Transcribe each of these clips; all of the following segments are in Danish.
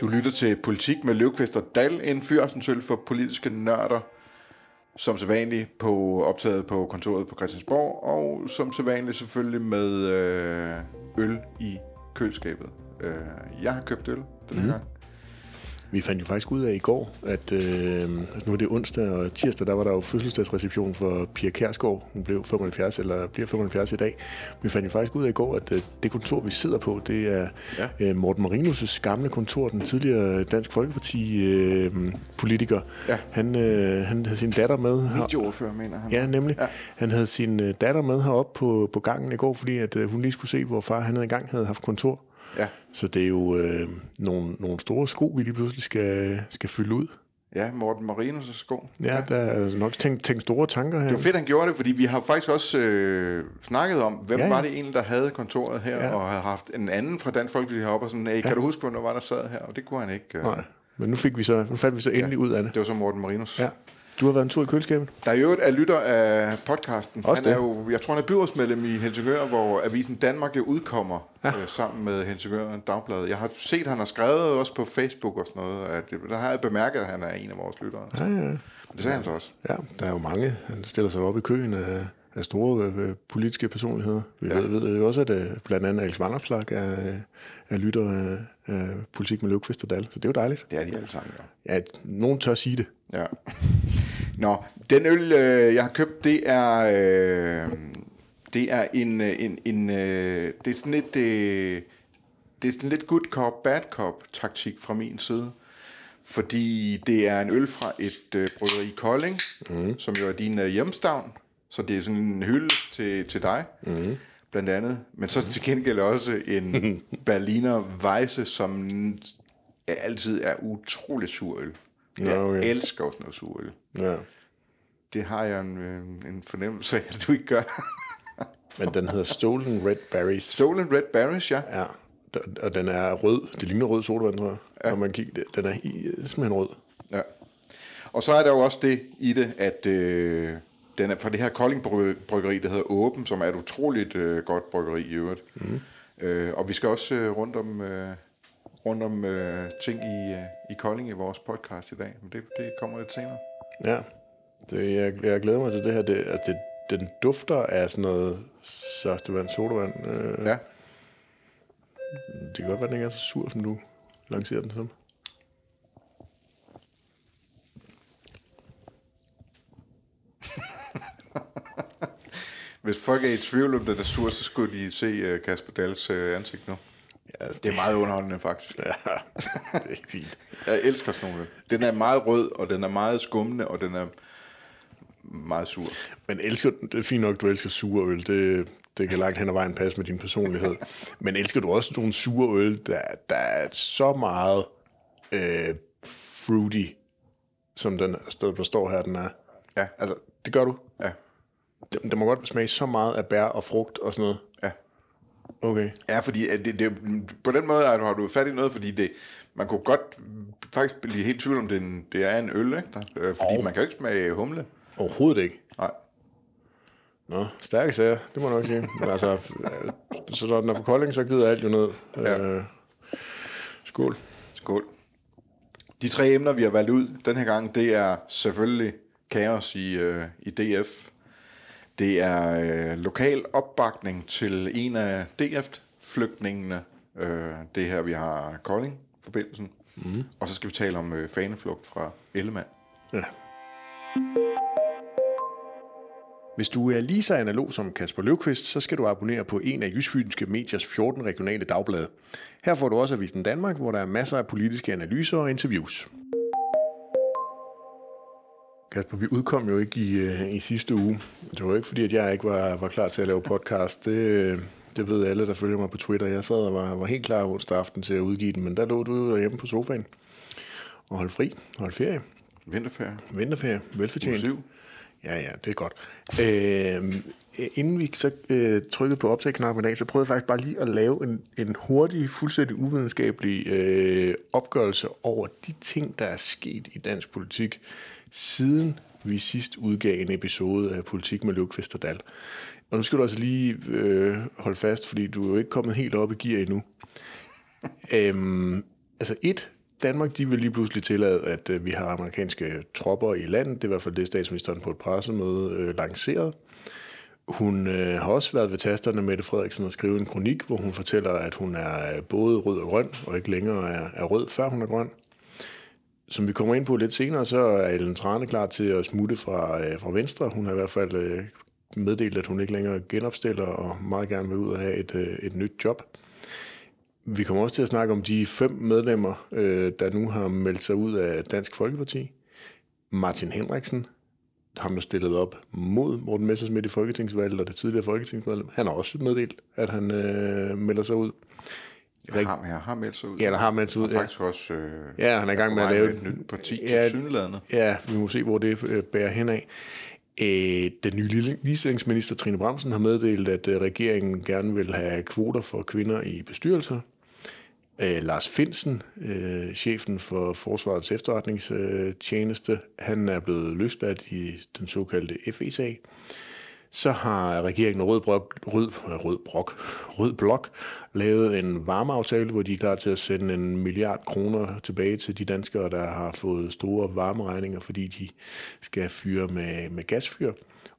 Du lytter til Politik med Løvqvist og Dal, en fyrsensøl for politiske nørder, som sædvanligt på optaget på kontoret på Christiansborg, og som sædvanligt selvfølgelig med øh, øl i køleskabet. Øh, jeg har købt øl den her mm. gang. Vi fandt jo faktisk ud af i går, at, øh, nu er det onsdag og tirsdag, der var der jo fødselsdagsreception for Pia Kærsgaard. Hun blev 75, eller bliver 75 i dag. Vi fandt jo faktisk ud af i går, at øh, det kontor, vi sidder på, det er ja. øh, Morten Marinus' gamle kontor, den tidligere Dansk Folkeparti-politiker. Øh, ja. han, øh, han havde sin datter med. Videoordfører, mener han. Ja, nemlig. Ja. Han havde sin øh, datter med heroppe på, på gangen i går, fordi at, øh, hun lige skulle se, hvor far han havde engang havde haft kontor. Ja. Så det er jo øh, nogle, nogle store sko, vi lige pludselig skal, skal fylde ud. Ja, Morten Marinus' sko. Ja, ja, der er nok tænkt, tænkt store tanker her. Det var fedt, han gjorde det, fordi vi har faktisk også øh, snakket om, hvem ja, ja. var det egentlig, der havde kontoret her, ja. og havde haft en anden fra Dansk Folkeparti heroppe, og sådan, hey, kan ja. du huske, hvornår var der sad her? Og det kunne han ikke. Øh. Nej, men nu, fik vi så, nu fandt vi så endelig ja, ud af det. Det var så Morten Marinus. Ja. Du har været en tur i køleskabet? Der er jo et lytter af podcasten. Også han er det? jo, jeg tror, han er byrådsmedlem i Helsingør, hvor Avisen Danmark jo udkommer ja. øh, sammen med Helsingør Dagblad. Jeg har set, at han har skrevet også på Facebook og sådan noget. At, der har jeg bemærket, at han er en af vores lyttere. Ja, ja. Men det sagde han så også. Ja, der er jo mange. Han stiller sig op i køen af, af store øh, politiske personligheder. Vi ja. ved, ved jo også, at øh, blandt andet Alex Vanderplak er, er lytter af, af politik med Løvqvist og Dal. Så det er jo dejligt. Det er de alle sammen, ja. Ja, nogen tør sige det. Ja. Nå, den øl, øh, jeg har købt, det er... Øh, det er en, øh, en, en øh, det er sådan lidt, øh, det er sådan lidt good cop, bad cop taktik fra min side. Fordi det er en øl fra et øh, bryggeri i Kolding, mm. som jo er din øh, hjemstavn. Så det er sådan en hylde til, til dig, mm. blandt andet. Men så til gengæld også en Berliner Weisse, som altid er utrolig sur øl. Jeg okay. elsker noget sur øl. Ja. Det har jeg en, en fornemmelse af, at du ikke gør. Men den hedder Stolen Red Berries. Stolen Red Berries, ja. Ja, og den er rød. Det ligner rød sodavand, tror jeg. Ja. Når man kigger, den er simpelthen rød. Ja. Og så er der jo også det i det, at øh, den er fra det her Kolding Bryggeri, der hedder Åben, som er et utroligt øh, godt bryggeri i øvrigt. Mm. Øh, og vi skal også øh, rundt om... Øh, rundt om øh, ting i, øh, i Kolding i vores podcast i dag. Men det, det kommer lidt senere. Ja, det, jeg, jeg glæder mig til det her. Det, altså det, den dufter af sådan noget saftevand, sodavand. Øh, ja. Det kan godt være, at den ikke er så sur, som du lancerer den som. Hvis folk er i tvivl om den er sur, så skulle de se uh, Kasper Dals uh, ansigt nu. Ja, det er meget underholdende, faktisk. Ja, det er fint. Jeg elsker sådan nogle. Den er meget rød, og den er meget skummende, og den er meget sur. Men elsker, det er fint nok, du elsker sure øl. Det, det kan langt hen ad vejen passe med din personlighed. Men elsker du også nogle sure øl, der, der er så meget øh, fruity, som den der står her, den er? Ja. Altså, det gør du? Ja. Det, det må godt smage så meget af bær og frugt og sådan noget. Ja. Okay. Ja, fordi det, det, på den måde har du fat i noget, fordi det, man kunne godt faktisk blive helt tvivl om, det, en, det er en øl, ikke? Øh, fordi oh. man kan jo ikke smage humle. Overhovedet ikke. Nej. Nå, stærke sager, det må jeg nok sige. Men altså, øh, så når den er for kolding, så gider alt jo ned. Ja. Øh, skål. Skål. De tre emner, vi har valgt ud den her gang, det er selvfølgelig kaos i, øh, i DF. Det er øh, lokal opbakning til en af DF-flygtningene. Øh, det her, vi har Kolding-forbindelsen. Mm. Og så skal vi tale om øh, faneflugt fra Ellemann. Ja. Hvis du er lige så analog som Kasper Løvqvist, så skal du abonnere på en af Jysfynske Mediers 14 regionale dagblade. Her får du også Avisen Danmark, hvor der er masser af politiske analyser og interviews. Kasper, vi udkom jo ikke i, øh, i sidste uge. Det var ikke fordi, at jeg ikke var, var klar til at lave podcast. Det, det ved alle, der følger mig på Twitter. Jeg sad og var, var helt klar onsdag aften til at udgive den, men der lå du derhjemme på sofaen og holdt fri, holdt ferie. Vinterferie. Vinterferie, velfortjent. Ja, ja, det er godt. Øh, inden vi så øh, trykkede på optagknappen i dag, så prøvede jeg faktisk bare lige at lave en, en hurtig, fuldstændig uvidenskabelig øh, opgørelse over de ting, der er sket i dansk politik siden vi sidst udgav en episode af Politik med Løvqvist og Dal. Og nu skal du altså lige øh, holde fast, fordi du er jo ikke kommet helt op i gear endnu. øhm, altså et, Danmark de vil lige pludselig tillade, at øh, vi har amerikanske tropper i landet. Det er i hvert fald det, statsministeren på et pressemøde øh, lancerede. Hun øh, har også været ved tasterne med Frederiksen og skrive en kronik, hvor hun fortæller, at hun er øh, både rød og grøn, og ikke længere er, er rød, før hun er grøn. Som vi kommer ind på lidt senere, så er Ellen Trane klar til at smutte fra, øh, fra Venstre. Hun har i hvert fald øh, meddelt, at hun ikke længere genopstiller og meget gerne vil ud og have et, øh, et nyt job. Vi kommer også til at snakke om de fem medlemmer, øh, der nu har meldt sig ud af Dansk Folkeparti. Martin Henriksen, ham der stillet op mod Morten Messersmith i Folketingsvalget og det tidligere folketingsmedlem, han har også meddelt, at han øh, melder sig ud. Jeg har, jeg har meldt sig ud. Ja, der har meldt sig ud. Og faktisk også... Øh, ja, han er i gang med at lave et nyt parti ja, til synlædende. Ja, vi må se, hvor det øh, bærer hen af. Øh, den nye ligestillingsminister Trine Bramsen har meddelt, at øh, regeringen gerne vil have kvoter for kvinder i bestyrelser. Øh, Lars Finsen, øh, chefen for Forsvarets efterretningstjeneste, han er blevet løsladt i den såkaldte FE-sag. Så har regeringen Rød, Brok, Rød, Rød, Brok, Rød Blok lavet en varmeaftale, hvor de er klar til at sende en milliard kroner tilbage til de danskere, der har fået store varmeregninger, fordi de skal fyre med, med gasfyr.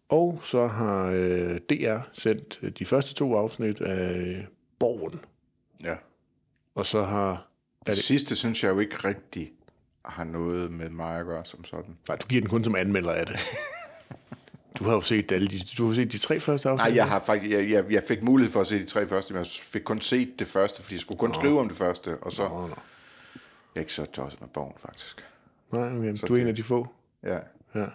Og så har øh, DR sendt de første to afsnit af Borgen. Ja. Og så har... Det, det sidste synes jeg jo ikke rigtig har noget med mig at gøre som sådan. Nej, du giver den kun som anmelder af det. Du har jo set alle de, du har set de tre første afsnit? Nej, jeg har faktisk, jeg, jeg, jeg fik mulighed for at se de tre første, men jeg fik kun set det første, fordi jeg skulle kun nå. skrive om det første, og så... Nå, nå. Jeg er ikke så tosset med bogen, faktisk. Nej, okay. Så du er det, en af de få? Ja. ja.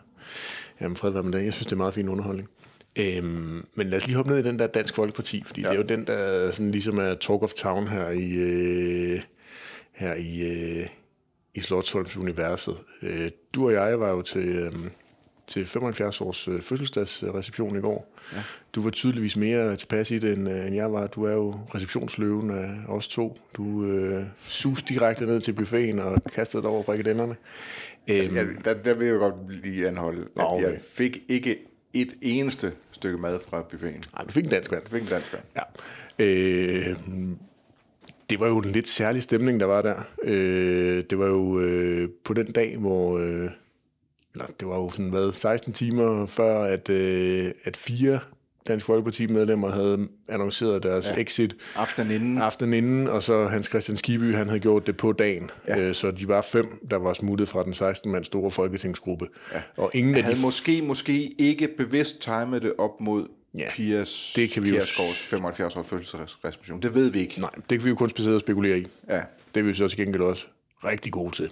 Jamen, fred være med det. Jeg synes, det er meget fin underholdning. Øhm, men lad os lige hoppe ned i den der Dansk Folkeparti, fordi ja. det er jo den, der sådan ligesom er talk of town her i, øh, her i, øh, i Slottholms universet. Øh, du og jeg var jo til... Øh, til 75 års øh, fødselsdagsreception i går. Ja. Du var tydeligvis mere tilpas i det, end, øh, end jeg var. Du er jo receptionsløven af os to. Du øh, sus direkte ned til buffeten og kastede dig over frikadellerne. Altså, æm... Øhm. der, der vil jeg godt lige anholde, at okay. jeg fik ikke et eneste stykke mad fra buffeten. Nej, du fik en dansk vand. Du fik en dansk vand. Ja. Øh, det var jo en lidt særlig stemning, der var der. Øh, det var jo øh, på den dag, hvor... Øh, eller det var jo sådan, hvad, 16 timer før, at, øh, at fire Dansk Folkeparti-medlemmer havde annonceret deres ja. exit aftenen inden. aftenen inden, og så Hans Christian Skiby, han havde gjort det på dagen. Ja. Øh, så de var fem, der var smuttet fra den 16-mands store folketingsgruppe. Ja. Og ingen han af havde de... måske, måske ikke bevidst timet det op mod ja, Piers, det kan vi Piersgaards 75 års fødselsreception. Det ved vi ikke. Nej, det kan vi jo kun specielt spekulere i. Ja. Det er vi så til gengæld også rigtig gode til.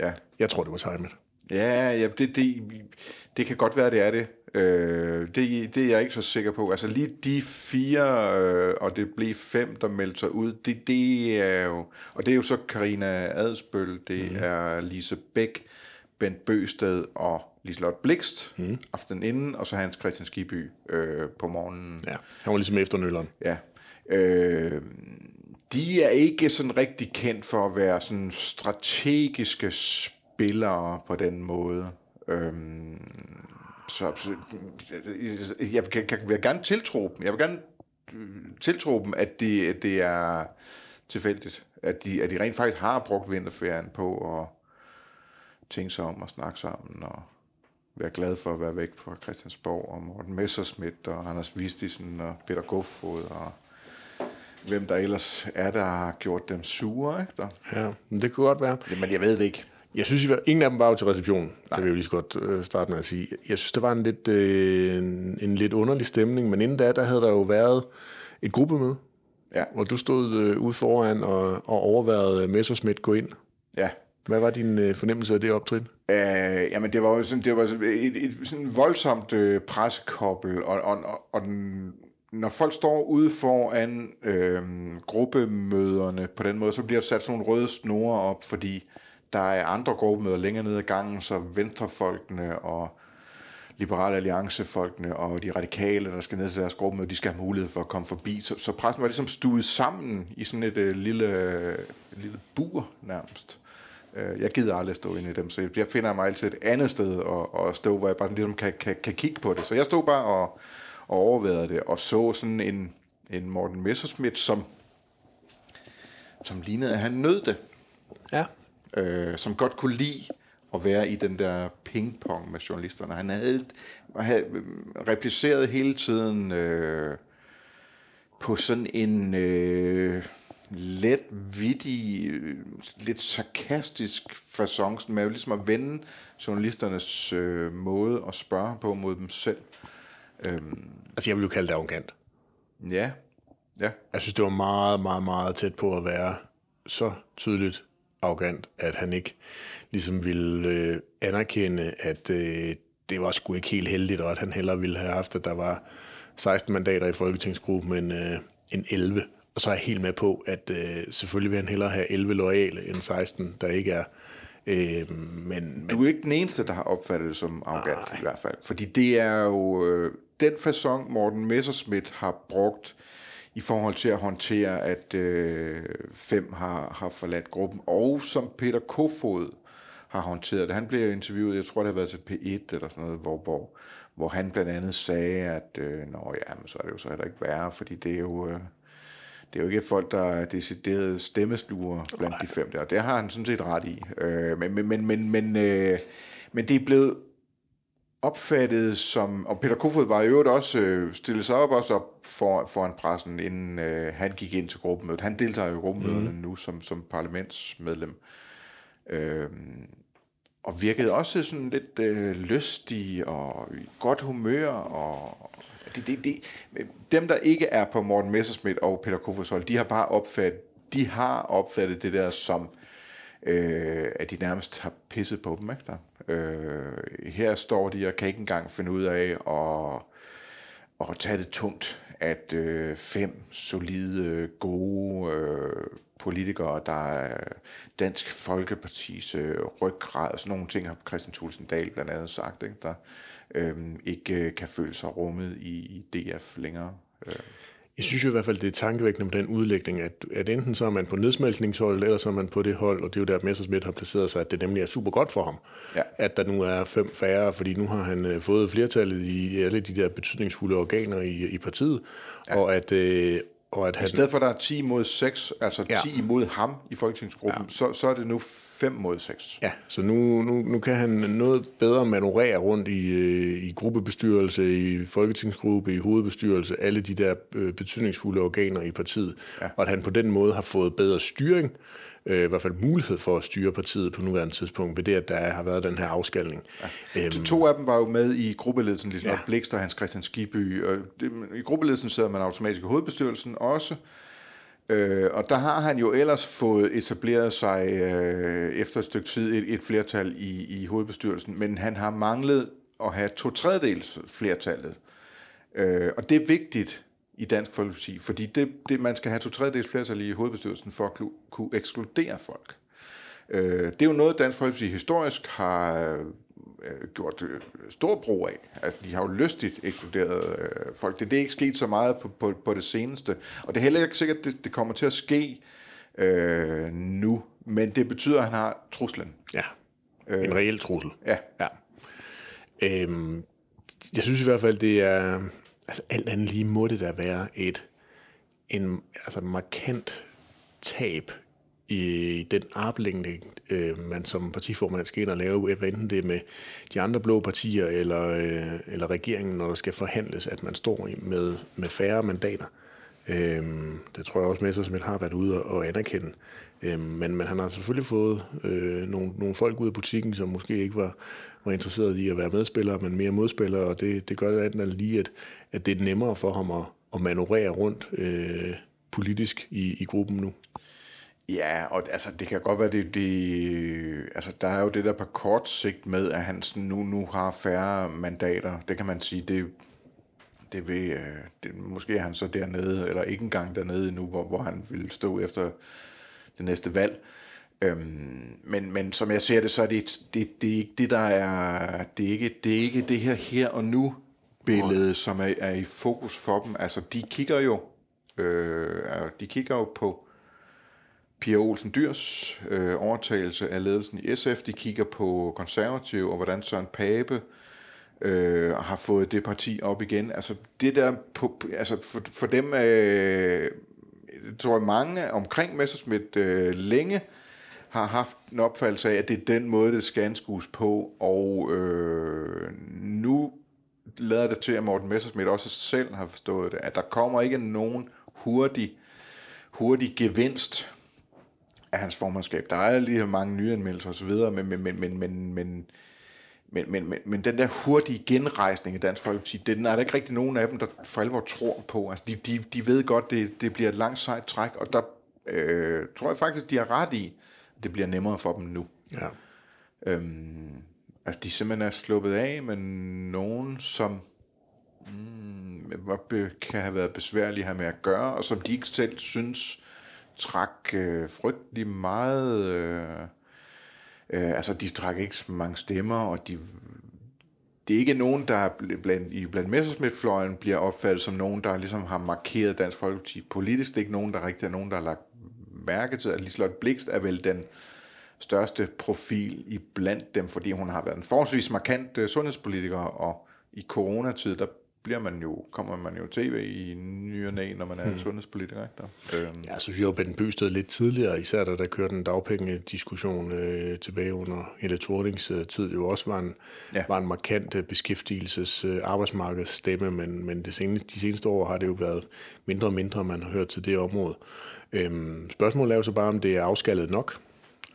Ja. Jeg tror, det var timet. Ja, ja det, det, det kan godt være, det er det. Øh, det. Det er jeg ikke så sikker på. Altså lige de fire, øh, og det blev fem, der meldte sig ud, det, det er jo... Og det er jo så Karina Adspøl, det mm. er Lise Bæk, Bent Bøsted og Liselotte Blikst mm. aftenen inden, og så Hans Christian Skiby øh, på morgenen. Ja, han var ligesom efternølleren. Ja. Øh, de er ikke sådan rigtig kendt for at være sådan strategiske spillere på den måde. Øhm, så, så jeg kan, kan, vil gerne tiltro dem. Jeg vil gerne øh, tiltro dem, at det, at det er tilfældigt. At de, at de rent faktisk har brugt vinterferien på at tænke sig om og snakke sammen og være glad for at være væk fra Christiansborg og Morten Messerschmidt og Anders Vistisen og Peter Goffod og hvem der ellers er, der har gjort dem sure. Ikke? Ja, men det kunne godt være. Men jeg ved det ikke. Jeg synes, ingen af dem var jo til receptionen. Det vil jeg jo lige så godt øh, starte med at sige. Jeg synes, der var en lidt, øh, en, en lidt underlig stemning, men inden da, der havde der jo været et gruppemøde, ja. hvor du stod øh, ude foran og, og overværede Messersmith gå ind. Ja. Hvad var din øh, fornemmelse af det optrin? Øh, jamen, det var jo sådan, det var et, et, et sådan voldsomt øh, pressekobbel, og, og, og, og den, når folk står ude foran øh, gruppemøderne på den måde, så bliver der sat sådan nogle røde snore op, fordi der er andre gruppemøder længere nede ad gangen, så venstrefolkene og Liberale Alliancefolkene og de radikale, der skal ned til deres gruppemøde, de skal have mulighed for at komme forbi. Så, så pressen var ligesom stuet sammen i sådan et øh, lille, øh, lille bur nærmest. Øh, jeg gider aldrig stå inde i dem, så jeg finder mig altid et andet sted og, og stå, hvor jeg bare ligesom kan, kan, kan kigge på det. Så jeg stod bare og, og overvejede det, og så sådan en, en Morten Messerschmidt, som, som lignede, at han nød det. Ja. Øh, som godt kunne lide at være i den der pingpong med journalisterne. Han havde, havde repliceret hele tiden øh, på sådan en øh, let, vittig, øh, lidt sarkastisk façon, med ligesom at vende journalisternes øh, måde at spørge på mod dem selv. Øhm, altså jeg vil jo kalde det arrogant. Ja, ja. Jeg synes, det var meget, meget, meget tæt på at være så tydeligt arrogant, at han ikke ligesom ville øh, anerkende, at øh, det var sgu ikke helt heldigt, og at han hellere ville have haft, at der var 16 mandater i Folketingsgruppen end, øh, end 11. Og så er jeg helt med på, at øh, selvfølgelig vil han hellere have 11 loyale end 16, der ikke er. Øh, men, men... Du er ikke den eneste, der har opfattet det som arrogant Nej. i hvert fald. Fordi det er jo øh, den façon, Morten Messerschmidt har brugt i forhold til at håndtere, at øh, fem har, har forladt gruppen, og som Peter Kofod har håndteret det. Han blev interviewet, jeg tror det har været til P1 eller sådan noget, hvor, hvor, hvor han blandt andet sagde, at øh, Nå, ja, men så er det jo så heller ikke værre, fordi det er jo... Øh, det er jo ikke folk, der er decideret stemmesluger blandt de fem der. Det har han sådan set ret i. Øh, men, men, men, men, øh, men det er blevet opfattet som, og Peter Kofod var i øvrigt også øh, stillet sig op også op for, foran pressen, inden øh, han gik ind til gruppemødet. Han deltager i gruppemøderne mm. nu som, som parlamentsmedlem. Øh, og virkede også sådan lidt øh, lystig og i godt humør. Og, det, det, det, dem, der ikke er på Morten Messerschmidt og Peter Kofods hold, de har bare opfattet, de har opfattet det der som, øh, at de nærmest har pisset på dem. Ikke der? Øh, her står de og kan ikke engang finde ud af at, at tage det tungt, at øh, fem solide, gode øh, politikere, der er Dansk Folkepartis øh, ryggrad, og sådan nogle ting har Christian Thulsen Dahl blandt andet sagt, ikke? der øhm, øh, ikke kan føle sig rummet i, i DF længere. Øh. Jeg synes jo i hvert fald, det er tankevækkende med den udlægning, at, at enten så er man på nedsmeltningshold, eller så er man på det hold, og det er jo der, Messersmith har placeret sig, at det nemlig er super godt for ham, ja. at der nu er fem færre, fordi nu har han øh, fået flertallet i alle de der betydningsfulde organer i, i partiet, ja. og at, øh, og at han... I stedet for, at der er 10 mod 6, altså ja. 10 imod ham i folketingsgruppen, ja. så, så er det nu 5 mod 6. Ja, så nu, nu, nu kan han noget bedre manøvrere rundt i, øh, i gruppebestyrelse, i folketingsgruppe, i hovedbestyrelse, alle de der øh, betydningsfulde organer i partiet. Ja. Og at han på den måde har fået bedre styring, øh, i hvert fald mulighed for at styre partiet på nuværende tidspunkt, ved det, at der har været den her afskalning. Ja. Æm, to af dem var jo med i gruppeledelsen, ligesom ja. Blikst og Hans Christian Skiby. Og det, I gruppeledelsen sidder man automatisk i hovedbestyrelsen også, Øh, og der har han jo ellers fået etableret sig øh, efter et stykke tid et, et flertal i, i hovedbestyrelsen, men han har manglet at have to tredjedels flertallet. Øh, og det er vigtigt, i Dansk Folkeparti, fordi det, det, man skal have to tredjedels flertal i hovedbestyrelsen for at kunne ekskludere folk. Øh, det er jo noget, Dansk Folkeparti historisk har øh, gjort øh, stor brug af. Altså, de har jo lystigt ekskluderet øh, folk. Det, det er ikke sket så meget på, på, på det seneste. Og det er heller ikke sikkert, at det, det kommer til at ske øh, nu. Men det betyder, at han har truslen. Ja, en øh, reel trussel. Ja. ja. Øhm, jeg synes i hvert fald, det er altså alt andet lige må det da være et en altså markant tab i den armlængde, øh, man som partiformand skal ind og lave, enten det er med de andre blå partier eller, øh, eller regeringen, når der skal forhandles, at man står med, med færre mandater. Øh, det tror jeg også, Messersmith har været ude og anerkende. Øh, men, men han har selvfølgelig fået øh, nogle, nogle folk ud af butikken, som måske ikke var, var interesseret i at være medspiller, men mere modspiller, og det, det gør det alt lige, at, at det er nemmere for ham at, at manøvrere rundt øh, politisk i, i gruppen nu. Ja, og altså, det kan godt være, det, det altså, der er jo det der på kort sigt med, at han nu, nu har færre mandater. Det kan man sige, det, det vil, øh, det, måske er han så dernede, eller ikke engang dernede nu, hvor, hvor han vil stå efter det næste valg. Øhm, men, men som jeg ser det, så er det, det, det er ikke det, der er, det er ikke det, er ikke det her her og nu billede, som er, er i fokus for dem. Altså, de kigger jo, øh, de kigger jo på, Pia Olsen Dyrs øh, overtagelse af ledelsen i SF. De kigger på konservative og hvordan Søren Pape øh, har fået det parti op igen. Altså det der, på, altså for, for dem, øh, tror jeg mange omkring Messerschmidt øh, længe har haft en opfattelse af, at det er den måde, det skal anskues på, og øh, nu lader det til, at Morten Messersmith også selv har forstået det, at der kommer ikke nogen hurtig, hurtig gevinst af hans formandskab. Der er lige mange nye anmeldelser osv., men, men, men, men, men, men men, men, men, men den der hurtige genrejsning i Dansk Folkeparti, den er der ikke rigtig nogen af dem, der for alvor tror på. Altså, de, de, de ved godt, det, det bliver et langt sejt træk, og der øh, tror jeg faktisk, de har ret i, det bliver nemmere for dem nu. Ja. Øhm, altså, de simpelthen er sluppet af med nogen, som mm, kan have været besværlige her med at gøre, og som de ikke selv synes træk øh, frygtelig meget... Øh, Øh, altså, de trækker ikke så mange stemmer, og de, det er ikke nogen, der blandt, i blandt Messersmith-fløjen bliver opfattet som nogen, der ligesom har markeret Dansk Folkeparti politisk. Det er ikke nogen, der rigtig er nogen, der har lagt mærke til, at Liselotte Blikst er vel den største profil i blandt dem, fordi hun har været en forholdsvis markant øh, sundhedspolitiker, og i coronatid, der bliver man jo, kommer man jo tv i ny og næ, når man er hmm. sundhedspolitiker. Ikke? Øhm. Ja, jeg synes jo, Ben Bøsted lidt tidligere, især da der kørte en dagpengediskussion øh, tilbage under Helle Thornings øh, tid, jo også var en, ja. var en markant øh, beskæftigelses øh, arbejdsmarkedsstemme, men, men det seneste, de seneste år har det jo været mindre og mindre, man har hørt til det område. Øhm, spørgsmålet er jo så bare, om det er afskaldet nok.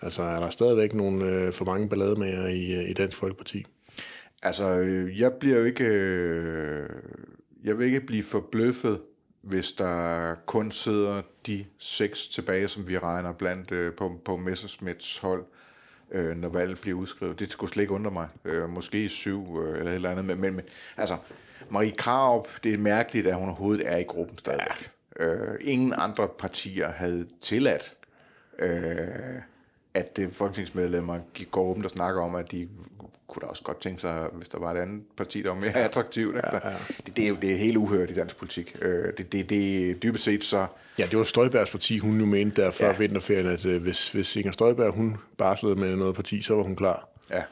Altså er der stadigvæk nogle øh, for mange ballademager i, øh, i Dansk Folkeparti? Altså, øh, jeg bliver jo ikke... Øh, jeg vil ikke blive forbløffet, hvis der kun sidder de seks tilbage, som vi regner blandt øh, på, på Messersmiths hold, øh, når valget bliver udskrevet. Det skulle slet ikke undre mig. Øh, måske øh, eller et eller andet. Men, men, men altså, Marie Kraup, det er mærkeligt, at hun overhovedet er i gruppen stadigvæk. Ja. Øh, ingen andre partier havde tilladt, øh, at det folketingsmedlemmer går åbent og snakker om, at de kunne da også godt tænke sig, hvis der var et andet parti, der var mere attraktivt. Ja, ja. Det, det, er jo det er helt uhørt i dansk politik. Øh, det, det, det dybest set så... Ja, det var Støjbergs parti, hun jo mente der før ja. vinterferien, at øh, hvis, hvis Inger Støjberg hun barslede med noget parti, så var hun klar. Ja.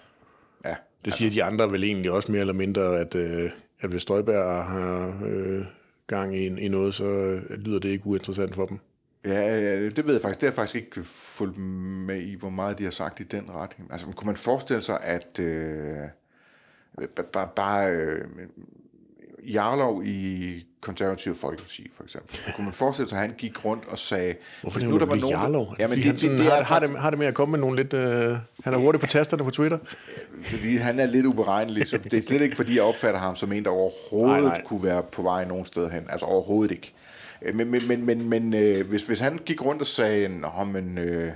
ja. Det siger altså. de andre vel egentlig også mere eller mindre, at, øh, at hvis Støjberg har øh, gang i, i noget, så lyder det ikke uinteressant for dem. Ja, det ved jeg faktisk. Det har jeg faktisk ikke fulgt med i, hvor meget de har sagt i den retning. Altså, kunne man forestille sig, at øh, bare, bare øh, Jarlov i konservative folkeparti, for eksempel. Kunne man forestille sig, at han gik rundt og sagde... Hvorfor nu, der var nogen, Jarlov? Ja, men det, det, det, det, har, har, det, har det med at komme med nogle lidt... Øh, han er hurtig på tasterne på Twitter. Fordi han er lidt uberegnelig. Så det er slet ikke, fordi jeg opfatter ham som en, der overhovedet nej, nej. kunne være på vej nogen sted hen. Altså overhovedet ikke. Øh, men, men, men, men, men øh, hvis, hvis han gik rundt og sagde, Nå, men, øh,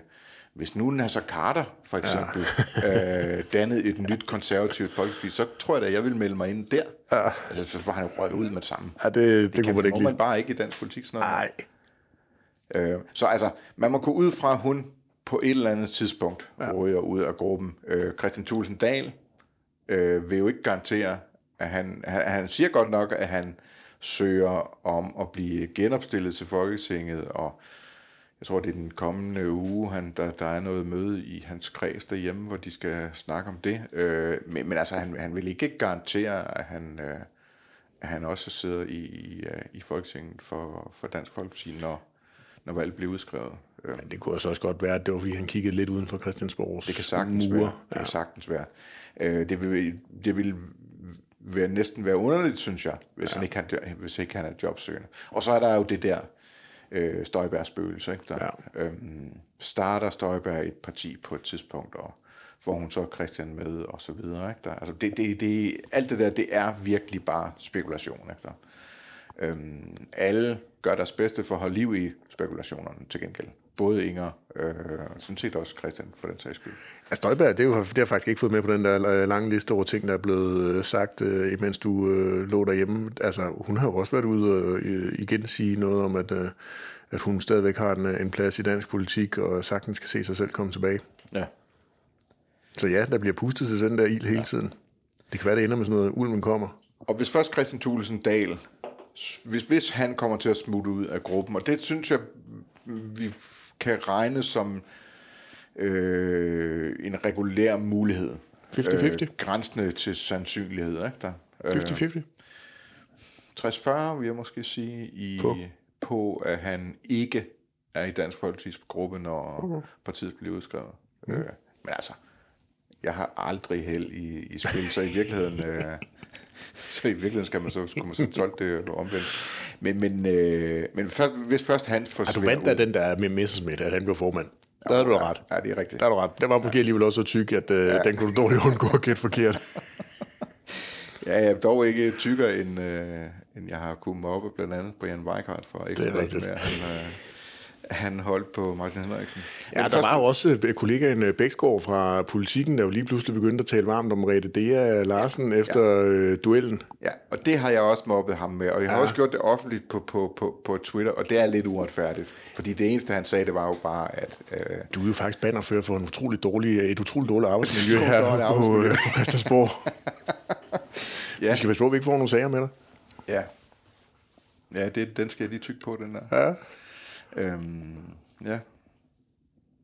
hvis nu Nasser Carter for eksempel ja. øh, dannede et nyt konservativt folkeparti, så tror jeg da, jeg vil melde mig ind der. Ja. Altså, så får han jo røget ud med det samme. Ja, det, det, det kunne man ikke man bare ikke i dansk politik. Sådan Nej. Øh, så altså, man må gå ud fra, at hun på et eller andet tidspunkt ja. ryger ud af gruppen. Øh, Christian Thulesen Dahl øh, vil jo ikke garantere, at han, han, han siger godt nok, at han søger om at blive genopstillet til Folketinget, og jeg tror, det er den kommende uge, han, der, der er noget møde i hans kreds derhjemme, hvor de skal snakke om det. Øh, men, men altså, han, han vil ikke garantere, at han, øh, at han også sidder i, i, øh, i Folketinget for, for Dansk Folkeparti, når, når valget bliver udskrevet. Øh. Men det kunne også godt være, at det var, fordi han kiggede lidt uden for Christiansborgs Det kan sagtens mure. være. Det kan sagtens være. Øh, det, vil, det vil vil næsten være underligt, synes jeg, hvis, ja. han, ikke han, hvis ikke han er jobsøgende. Og så er der jo det der øh, Støjbergs spøgelse. Ikke? Der, ja. øhm, starter Støjberg et parti på et tidspunkt, og får hun så Christian med, og så videre. Ikke? Der, altså det, det, det, alt det der, det er virkelig bare spekulation. Ikke? Der. Øhm, alle gør deres bedste for at holde liv i spekulationerne til gengæld både Inger, øh, sådan set også Christian, for den sags skyld. Ja, Støjberg, det, er jo, det har jeg faktisk ikke fået med på den der øh, lange liste over ting, der er blevet øh, sagt, øh, mens du øh, lå derhjemme. Altså, hun har jo også været ude øh, igen sige noget om, at, øh, at hun stadigvæk har en, en plads i dansk politik, og sagtens skal se sig selv komme tilbage. Ja. Så ja, der bliver pustet til den der ild hele ja. tiden. Det kan være, det ender med sådan noget, ulven kommer. Og hvis først Christian Thulesen Dahl, hvis, hvis han kommer til at smutte ud af gruppen, og det synes jeg vi kan regne som øh, en regulær mulighed. 50-50. Øh, grænsende til sandsynlighed, ikke der? Øh, 50-50. 60-40 vil jeg måske sige, i, På? på at han ikke er i Dansk Folkeparti's gruppe, når Okay. partiet bliver udskrevet. Mm. Øh, men altså, jeg har aldrig held i, i spil, så i virkeligheden, øh, så i virkeligheden skal man så, skulle man så tolke det omvendt. Men, men, øh, men først, hvis først han Ej, du forsvinder vandt da den der med Messerschmidt, at han blev formand. Der havde du da ret. Ja, det er rigtigt. Der er du ret. Den var måske alligevel også så tyk, at øh, ja. den kunne du dårligt undgå at gætte forkert. Ja, jeg er dog ikke tykkere, end, øh, end jeg har kunnet mobbe blandt andet Brian Weikart for ikke Det er rigtigt. med, han, øh, han holdt på Martin Henriksen. Ja, der var jo også øh, kollegaen øh, Bæksgaard fra Politikken, der jo lige pludselig begyndte at tale varmt om Rete Dea Larsen efter øh, duellen. Ja, og det har jeg også mobbet ham med, og jeg har Ja. også gjort det offentligt på, på, på, på Twitter, og det er lidt uretfærdigt. Fordi det eneste, han sagde, det var jo bare, at... Øh, Du er jo faktisk bannerfører for en utrolig dårlig, et utroligt dårligt arbejdsmiljø her på, arbejdsmiljø. øh, på Christiansborg. ja, Vi skal passe på, at vi ikke får nogle sager med dig. ja. Ja, det, den skal jeg lige tykke på, den der. Ja. Øhm, ja.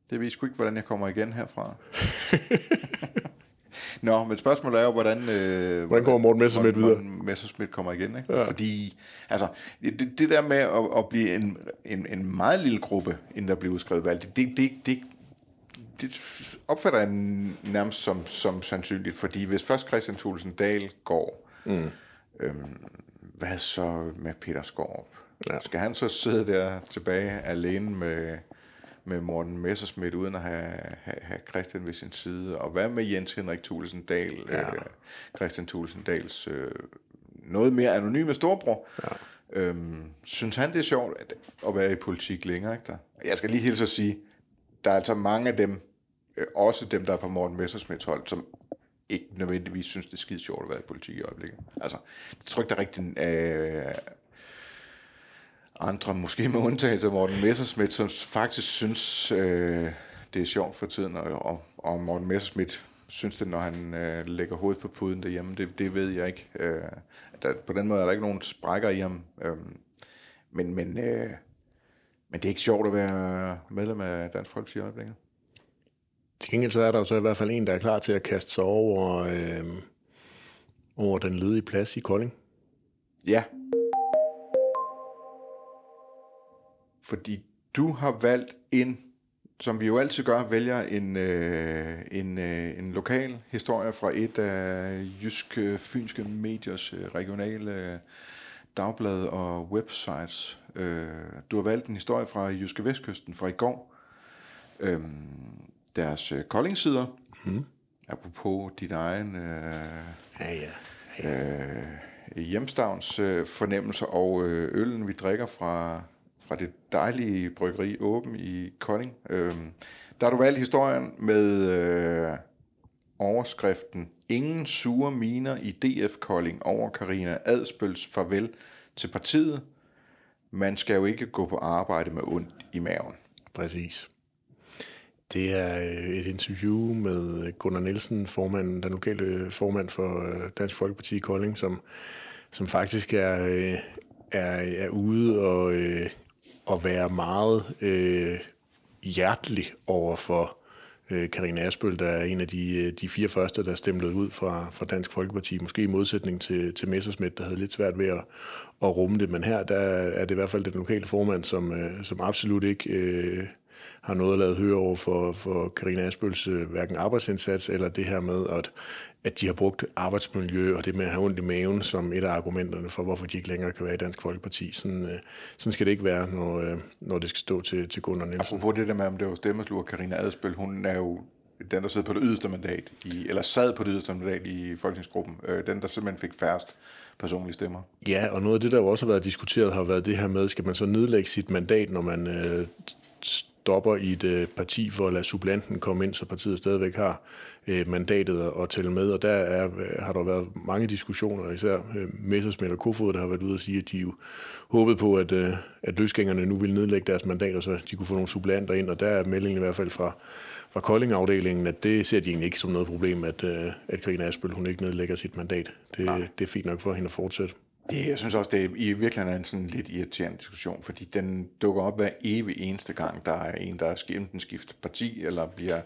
Det ved sgu ikke, hvordan jeg kommer igen herfra. Nå, men spørgsmålet er jo, hvordan... Øh, Hvordan kommer Morten Messerschmidt hvordan videre? Messerschmidt kommer igen, ikke? Ja. Fordi, altså, det, det der med at, at blive en, en, en meget lille gruppe, inden der bliver udskrevet valg, det, det, det, det, det opfatter jeg nærmest som, som sandsynligt, fordi hvis først Christian Thulesen Dahl går, mm. øhm, hvad så med Peter Skorp? Ja. Skal han så sidde der tilbage alene med, med Morten Messerschmidt, uden at have, have, have Christian ved sin side? Og hvad med Jens Henrik Thulesen Dahl, ja. øh, Christian Thulesen Dahls øh, noget mere anonyme storbror? Ja. Øhm, synes han, det er sjovt at, at være i politik længere? Ikke der? Jeg skal lige hilse at sige, der er altså mange af dem, øh, også dem, der er på Morten Messersmiths hold, som ikke nødvendigvis synes, det er skide sjovt at være i politik i øjeblikket. Altså, jeg tror ikke, der er rigtig øh, andre, måske med undtagelse af Morten Messerschmidt, som faktisk synes, øh, det er sjovt for tiden, og, og, og Morten Messerschmidt synes det, når han øh, lægger hovedet på puden derhjemme, det, det ved jeg ikke. Øh, der, på den måde er der ikke nogen sprækker i ham. Øh, men, men, øh, men det er ikke sjovt at være medlem af Dansk Folkeparti i øjeblikket. Til gengæld så er der jo så i hvert fald en, der er klar til at kaste sig over, øh, over den ledige plads i Kolding. Ja. Fordi du har valgt en, som vi jo altid gør, vælger en, øh, en, øh, en lokal historie fra et af jyske fynske mediers øh, regionale øh, dagblad og websites. Øh, du har valgt en historie fra Jyske Vestkysten fra i går. Øh, deres øh, koldingsider. Mm. Apropos dit egen... Øh, Ja, ja. øh, hjemstavns øh, fornemmelser og øh, øllen, vi drikker fra, fra det dejlige bryggeri Åben i Kolding. Øh, der har du valgt historien med øh, overskriften Ingen sure miner i DF Kolding over Karina Adspøls farvel til partiet. Man skal jo ikke gå på arbejde med ondt i maven. Præcis. Det er øh, et interview med Gunnar Nielsen, formanden, den lokale formand for øh, Dansk Folkeparti i Kolding, som, som faktisk er, øh, er, er ude og, øh, og være meget øh, hjertelig over for øh, Karina Asbøl, der er en af de, øh, de fire første, der stemlede ud fra, fra Dansk Folkeparti, måske i modsætning til, til Messersmith, der havde lidt svært ved at, at rumme det, men her der er det i hvert fald den lokale formand, som, øh, som absolut ikke øh, har noget at lade høre over for, for Karina Asbøls øh, hverken arbejdsindsats eller det her med, at, at de har brugt arbejdsmiljø og det med at have ondt i maven som et af argumenterne for, hvorfor de ikke længere kan være i Dansk Folkeparti. Sådan, øh, sådan skal det ikke være, når, øh, når det skal stå til, til Gunnar Nielsen. Apropos det der med, om det var stemmeslur, Karina Adspøl, hun er jo den, der sidder på det yderste mandat, i, eller sad på det yderste mandat i folketingsgruppen, øh, den, der simpelthen fik færrest personlige stemmer. Ja, og noget af det, der jo også har været diskuteret, har været det her med, skal man så nedlægge sit mandat, når man øh, stopper i et øh, parti for at lade supplanten komme ind, så partiet stadigvæk har øh, mandatet at, tælle med. Og der er, øh, har der været mange diskussioner, især Messersmith og Kofod, der har været ude og sige, at de jo håbede på, at, at løsgængerne nu ville nedlægge deres mandater, så de kunne få nogle supplanter ind. Og der er meldingen i hvert fald fra, fra Kolding-afdelingen, at det ser de egentlig ikke som noget problem, at, at Karina Asbøl hun ikke nedlægger sit mandat. Det, det er fint nok for hende at fortsætte. Det, jeg synes også, det er i virkeligheden er en sådan lidt irriterende diskussion, fordi den dukker op hver evig eneste gang, der er en, der enten skifter parti, eller bliver,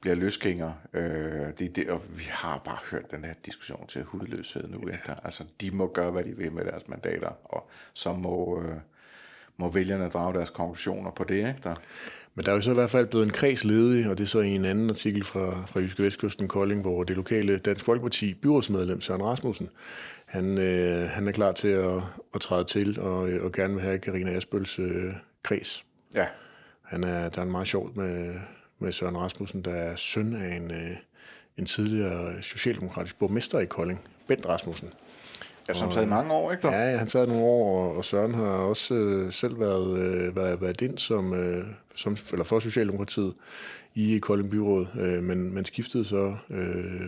bliver løsgænger. Øh, det, det, og vi har bare hørt den her diskussion til hudløshed nu. Ja. Altså, de må gøre, hvad de vil med deres mandater, og så må, øh, må vælgerne drage deres konklusioner på det. Ikke? Der. Men der er jo så i hvert fald blevet en kreds ledig, og det er så i en anden artikel fra, fra Jyske Vestkysten Kolding, hvor det lokale Dansk Folkeparti byrådsmedlem Søren Rasmussen, han, øh, han er klar til at, at træde til og, og gerne vil have Karina Asbøls øh, kreds. Ja. Han er, der er en meget sjovt med, med Søren Rasmussen, der er søn af en, øh, en tidligere socialdemokratisk borgmester i Kolding, Bent Rasmussen. Ja, som sad i mange år, ikke? Ja, ja, han sad nogle år, og Søren har også øh, selv været, øh, været, været ind som, øh, som, eller for Socialdemokratiet i Kolding Byråd, øh, men, men skiftede så øh,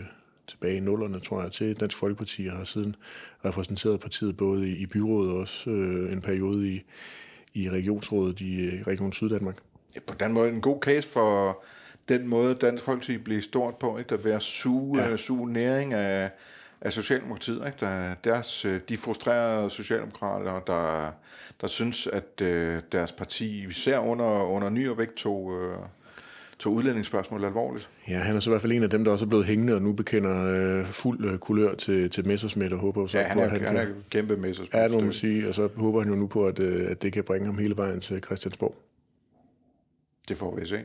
tilbage i nullerne, tror jeg, til Dansk Folkeparti, og har siden repræsenteret partiet både i, i byrådet og også øh, en periode i, i regionsrådet i øh, Region Syddanmark. Ja, på den måde en god case for den måde, Dansk Folkeparti blev stort på, ikke? der vil suge, ja. suge næring af, af Socialdemokratiet. Ikke? Der, deres, øh, de frustrerede socialdemokrater, der, der synes, at øh, deres parti, især under, under Nyervæk, tog, øh, tog udlændingsspørgsmålet alvorligt. Ja, han er så i hvert fald en af dem, der også er blevet hængende og nu bekender øh, fuld øh, kulør til, til Messersmith og håber så ja, han på, er, at han han kan... er kæmpe Messersmith. Ja, det må man sige, og så håber han jo nu på, at, øh, at det kan bringe ham hele vejen til Christiansborg. Det får vi se.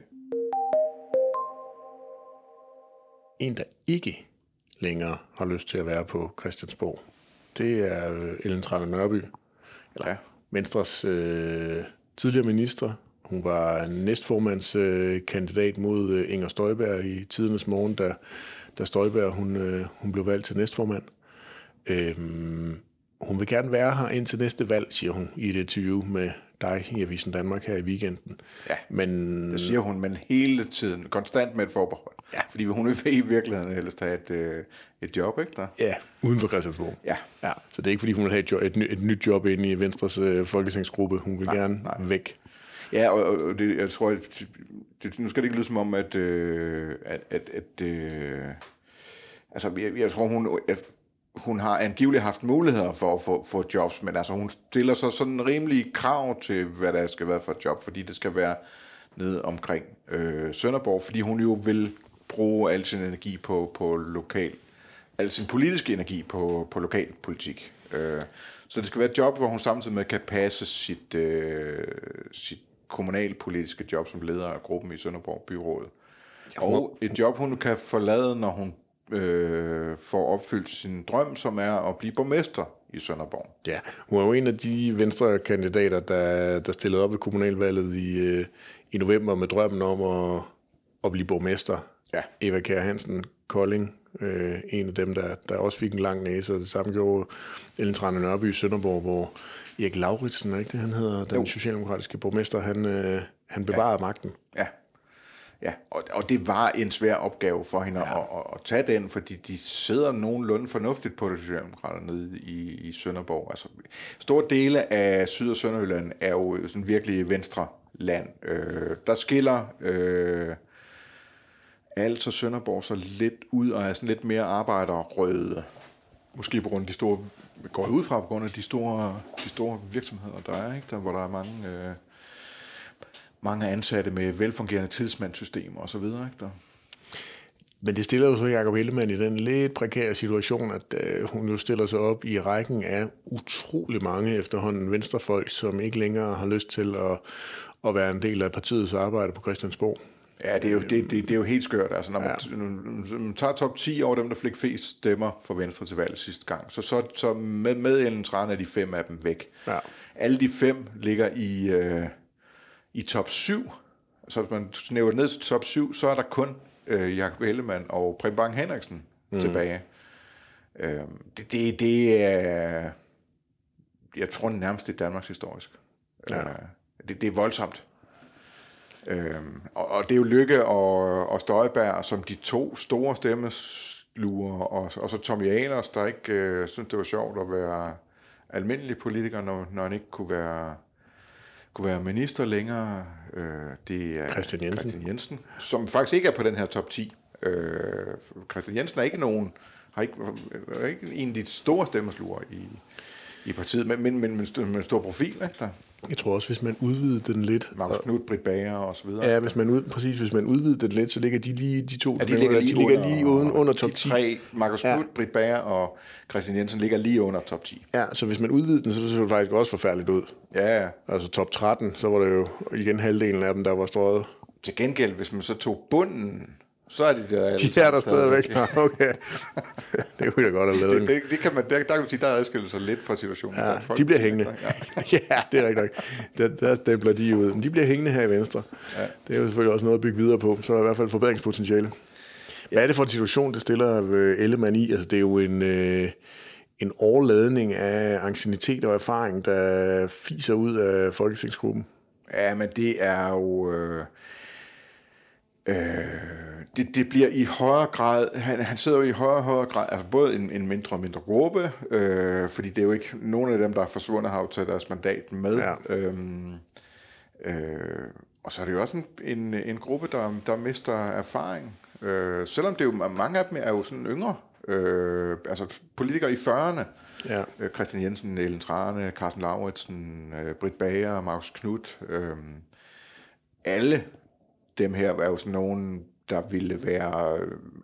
En, der ikke længere har lyst til at være på Christiansborg, det er øh, Ellen Trane Nørby, eller ja. Venstres øh, tidligere minister. Hun var næstformandskandidat øh, mod øh, Inger Støjberg i tidernes morgen, da, da Støjberg hun, øh, hun blev valgt til næstformand. Øhm, hun vil gerne være her indtil næste valg, siger hun i et interview med dig i Avisen Danmark her i weekenden. Ja, men, det siger hun, men hele tiden, konstant med et forbehold. Ja. Fordi hun vil i virkeligheden helst have et, øh, et job, ikke der? Ja, uden for Christiansborg. Ja. ja. Så det er ikke, fordi hun vil have et, job, et, et nyt job inde i Venstres øh, folketingsgruppe. Hun vil nej, gerne nej. væk. Ja, og, og det, jeg tror, at, det, nu skal det ikke lyde som om, at, øh, at, at, at øh, altså, jeg, jeg tror, hun, at hun har angiveligt haft muligheder for at få, få jobs, men altså hun stiller så sådan rimelig krav til, hvad der skal være for et job, fordi det skal være nede omkring øh, Sønderborg, fordi hun jo vil bruge al sin energi på, på lokal, al sin politiske energi på, på lokal politik. Øh, så det skal være et job, hvor hun samtidig med kan passe sit, øh, sit kommunalpolitiske job som leder af gruppen i Sønderborg Byrådet. Og et job, hun kan forlade, når hun øh, får opfyldt sin drøm, som er at blive borgmester i Sønderborg. Ja, hun er jo en af de venstre kandidater, der, der stillede op ved kommunalvalget i, øh, i november med drømmen om at, at blive borgmester. Ja. Eva Kjær Hansen, Kolding, øh, en af dem, der, der også fik en lang næse, og det samme gjorde Ellen Trane Nørby i Sønderborg, hvor Erik Lauritsen, er ikke det, han hedder, den jo. socialdemokratiske borgmester, han, øh, han bevarede ja. magten. Ja, Ja, og, og det var en svær opgave for hende ja. at, at, at tage den, fordi de sidder nogenlunde fornuftigt på det socialdemokrater nede i, i Sønderborg. Altså, store dele af Syd- og Sønderjylland er jo sådan virkelig venstre land. Øh, der skiller øh, alt og Sønderborg så lidt ud og er sådan lidt mere arbejderrøde. Måske på grund af de store, går ud fra på grund af de store, de store virksomheder, der er, ikke? Der, hvor der er mange... Øh, mange ansatte med velfungerende tidsmandssystemer osv. Ikke? Men det stiller jo så Jacob Ellemann i den lidt prekære situation, at øh, hun jo stiller sig op i rækken af utrolig mange efterhånden venstrefolk, som ikke længere har lyst til at, at være en del af partiets arbejde på Christiansborg. Ja, det er jo, det, det, det er jo helt skørt. Altså, når man, ja. når man tager top 10 over dem, der fik flest stemmer for Venstre til valget sidste gang, så, så, så med, med Ellen Tran er de fem af dem væk. Ja. Alle de fem ligger i... Øh, i top 7, så hvis man snæver ned til top 7, så er der kun øh, Jakob Ellemann og Preben Bang Henriksen mm. tilbage. Øh, det, det, det er, jeg tror nærmest det er Danmarks historisk. Ja. Øh, det, det er voldsomt. Øh, og, og det er jo Lykke og, og Støjberg som de to store stemmesluger, og, og så Tommy Ahlers, der ikke øh, synes, det var sjovt at være almindelig politiker, når, når han ikke kunne være kunne være minister længere. Øh, det er Christian Jensen. Christian Jensen, som faktisk ikke er på den her top 10. Øh, Christian Jensen er ikke nogen, har ikke, er ikke en af de store stemmersluger i, i partiet, men, men, men, men, med stor profil, ikke der? Jeg tror også, hvis man udvidede den lidt... Markus Knudt, Britt Bager og så videre. Ja, hvis man, ud, præcis, hvis man udvidede den lidt, så ligger de lige, de to, Ja, de ligger lige, de ligger under, lige uden, under top de 10. tre, Markus Ja. Britt Bager og Christian Jensen ligger lige under top 10. Ja, så hvis man udvidede den, så så det faktisk også forfærdeligt ud. Ja, ja. Altså top 13, så var det jo igen halvdelen af dem, der var strøget. Til gengæld, hvis man så tog bunden, så er de der De er der stadigvæk. Ja, okay. det kunne jeg godt have lavet. Det, det, det kan man, der, der kan man sige, der adskiller sig lidt fra situationen. Ja, blandt folk. de bliver hængende. Ja. ja, det er rigtigt nok. Der, der stempler de ud. Men de bliver hængende her i Venstre. Ja. Det er jo selvfølgelig også noget at bygge videre på. Så er der i hvert fald forbedringspotentiale. Hvad er det for en situation, det stiller øh, Ellemann i? Altså, det er jo en, øh, en overladning af ancienitet og erfaring, der fiser ud af folketingsgruppen. Ja, men det er jo... Øh, øh, det, det bliver i højere grad... Han, han sidder jo i højere og højere grad... Altså både en, en mindre og mindre gruppe, øh, fordi det er jo ikke... Nogen af dem, der er forsvundet, har jo taget deres mandat med. Ja. Øhm, øh, og så er det jo også en, en, en gruppe, der, der mister erfaring. Øh, selvom det jo, mange af dem er jo sådan yngre. Øh, altså politikere i 40'erne. Ja. Øh, Christian Jensen, Ellen Trane, Carsten Lauritsen, øh, Britt Bager, Markus Knudt. Øh, alle dem her var jo sådan nogen, der ville være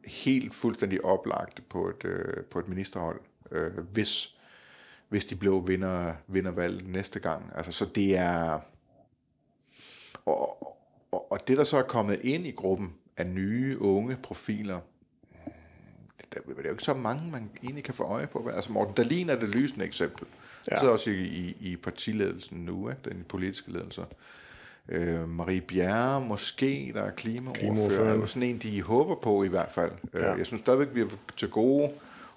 helt fuldstændig oplagt på et, øh, på et ministerhold, øh, hvis, hvis de blev vinder, vindervalget næste gang. Altså, så det er... Og, og, og det, der så er kommet ind i gruppen af nye, unge profiler, der, der er jo ikke så mange, man egentlig kan få øje på. Altså Morten Dahlin er det lysende eksempel. Ja. Ja. sidder også i, i, i partiledelsen nu, ikke? den politiske ledelse. Øh, Marie Bjerre måske, der er klimaordfører. Er sådan en, de håber på i hvert fald. Ja. Ja. Jeg synes stadigvæk, vi er til gode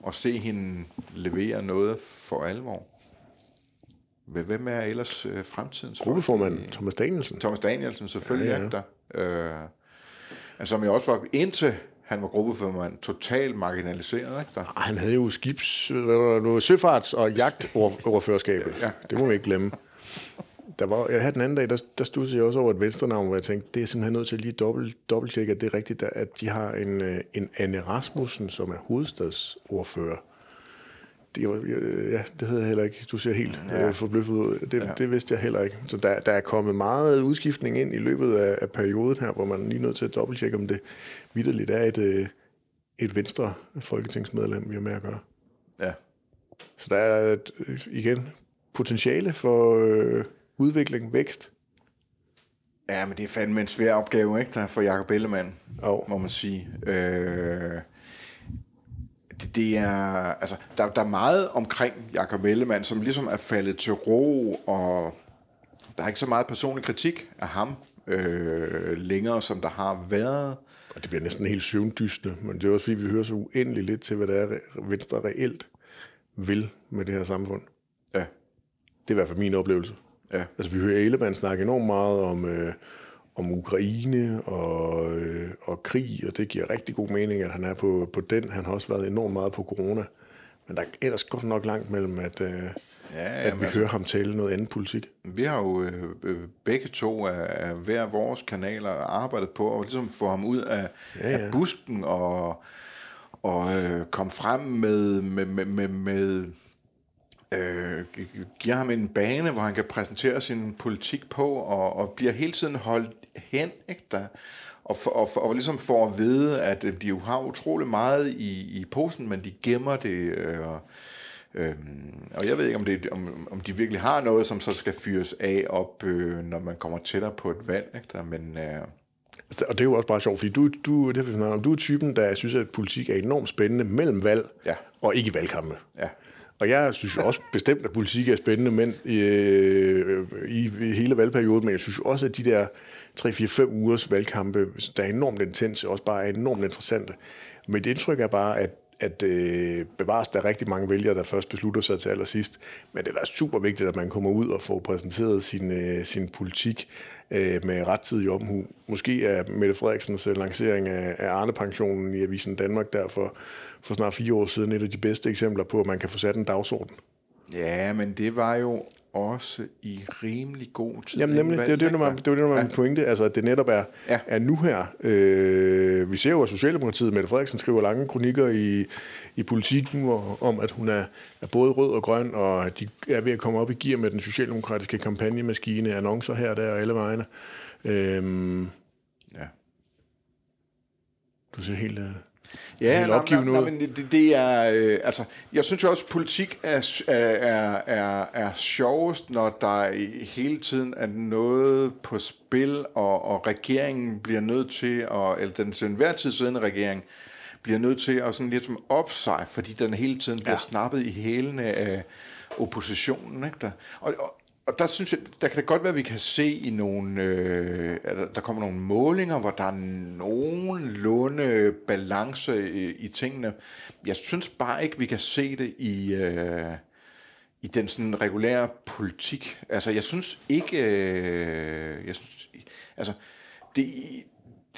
at se hende levere noget for alvor. Hvem er ellers øh, fremtidens? Gruppeformand Thomas Danielsen. Thomas Danielsen selvfølgelig Ja, ja, der. Øh, altså, som jeg også var indtil han var gruppeformand, totalt marginaliseret. Ikke der? Ah, Han havde jo skibs, hvad var det nu, søfarts- og jagtoverførskabet. Ja. Det må vi ikke glemme. Der var, jeg havde den anden dag, der, der studsede jeg også over et venstrenavn, hvor jeg tænkte, det er simpelthen nødt til at lige dobbelt, dobbelttjekke, at det er rigtigt, at de har en, øh, en Anne Rasmussen, som er hovedstadsordfører. Det, ja, det hedder jeg heller ikke. Du ser helt ja. øh, forbløffet ud. Det, ja. det vidste jeg heller ikke. Så der, der er kommet meget udskiftning ind i løbet af, af perioden her, hvor man lige er nødt til at dobbelttjekke, om det vidderligt er et, øh, et venstre folketingsmedlem, vi har med at gøre. Ja. Så der er øh, igen potentiale for øh, udvikling, vækst. ja, men det er fandme en svær opgave, ikke, der for Jacob Ellemann, Jo. må man sige. Øh, det, det er, altså, der, der er meget omkring Jacob Ellemann, som ligesom er faldet til ro, og der er ikke så meget personlig kritik af ham øh, længere, som der har været. Og det bliver næsten helt søvndystende, men det er også fordi, vi hører så uendelig lidt til, hvad det er, Venstre reelt vil med det her samfund. Ja, Det er i hvert fald min oplevelse. Ja. Altså, vi hører Ellemann snakke enormt meget om, øh, om Ukraine og, øh, og krig, og det giver rigtig god mening, at han er på, på den. Han har også været enormt meget på corona. Men der er ellers godt nok langt mellem, at, øh, Ja, at vi altså- hører ham tale noget andet politik. Vi har jo øh, øh, begge to af, af hver vores kanaler arbejdet på at ligesom få ham ud af, ja. ja. af busken og, og øh, komme frem med, med, med, med, med øh, giver ham en bane, hvor han kan præsentere sin politik på, og, og bliver hele tiden holdt hen, ikke der? Og, for, og, for, og ligesom får at vide, at øh, de jo har utrolig meget i, i posen, men de gemmer det, øh, og, Øhm, og jeg ved ikke, om, det, om, om de virkelig har noget, som så skal fyres af op, øh, når man kommer tættere på et valg. Ikke? Der, men øh, Altså, Og det er jo også bare sjovt, fordi du, du, det er, du er typen, der synes, at politik er enormt spændende mellem valg Ja. og ikke valgkampe. ja, og jeg synes jo også bestemt, at politik er spændende men, øh, i, i hele valgperioden, men jeg synes også, at de der 3-4-5 ugers valgkampe, der er enormt intense, også bare er enormt interessante. Men det indtryk er bare, at at øh, bevares der er rigtig mange vælgere, der først beslutter sig til allersidst. Men det er da super vigtigt, at man kommer ud og får præsenteret sin, øh, sin politik øh, med rettidig omhu. Måske er Mette Frederiksens øh, lancering af, af Arne-pensionen i Avisen Danmark derfor for snart fire år siden et af de bedste eksempler på, at man kan få sat en dagsorden. ja, men det var jo også i rimelig god tid. Jamen nemlig, det er det, der var, det var det, der var ja. min pointe, altså at det netop er, ja. er nu her. Øh, vi ser jo, at Socialdemokratiet, Mette Frederiksen, skriver lange kronikker i, i politikken hvor, om, at hun er, er både rød og grøn, og at de er ved at komme op i gear med den socialdemokratiske kampagnemaskine, annoncer her, der og alle vegne. Øh, ja. Du ser helt... Uh, Ja, nej, nej, nej, men det, det er, øh, altså, jeg synes jo også, at politik er, er, er, er sjovest, når der hele tiden er noget på spil, og, og regeringen bliver nødt til, at, eller den til enhver tid siddende regering, bliver nødt til at sådan lidt som op sig, fordi den hele tiden bliver ja. snappet i hælene af oppositionen. Ikke der? Og, og, og der synes jeg, der kan det godt være, at vi kan se i nogle, øh, der kommer nogle målinger, hvor der er nogenlunde balance i, i tingene. Jeg synes bare ikke, vi kan se det i, øh, i den sådan regulære politik. Altså, jeg synes ikke, øh, jeg synes, altså, det,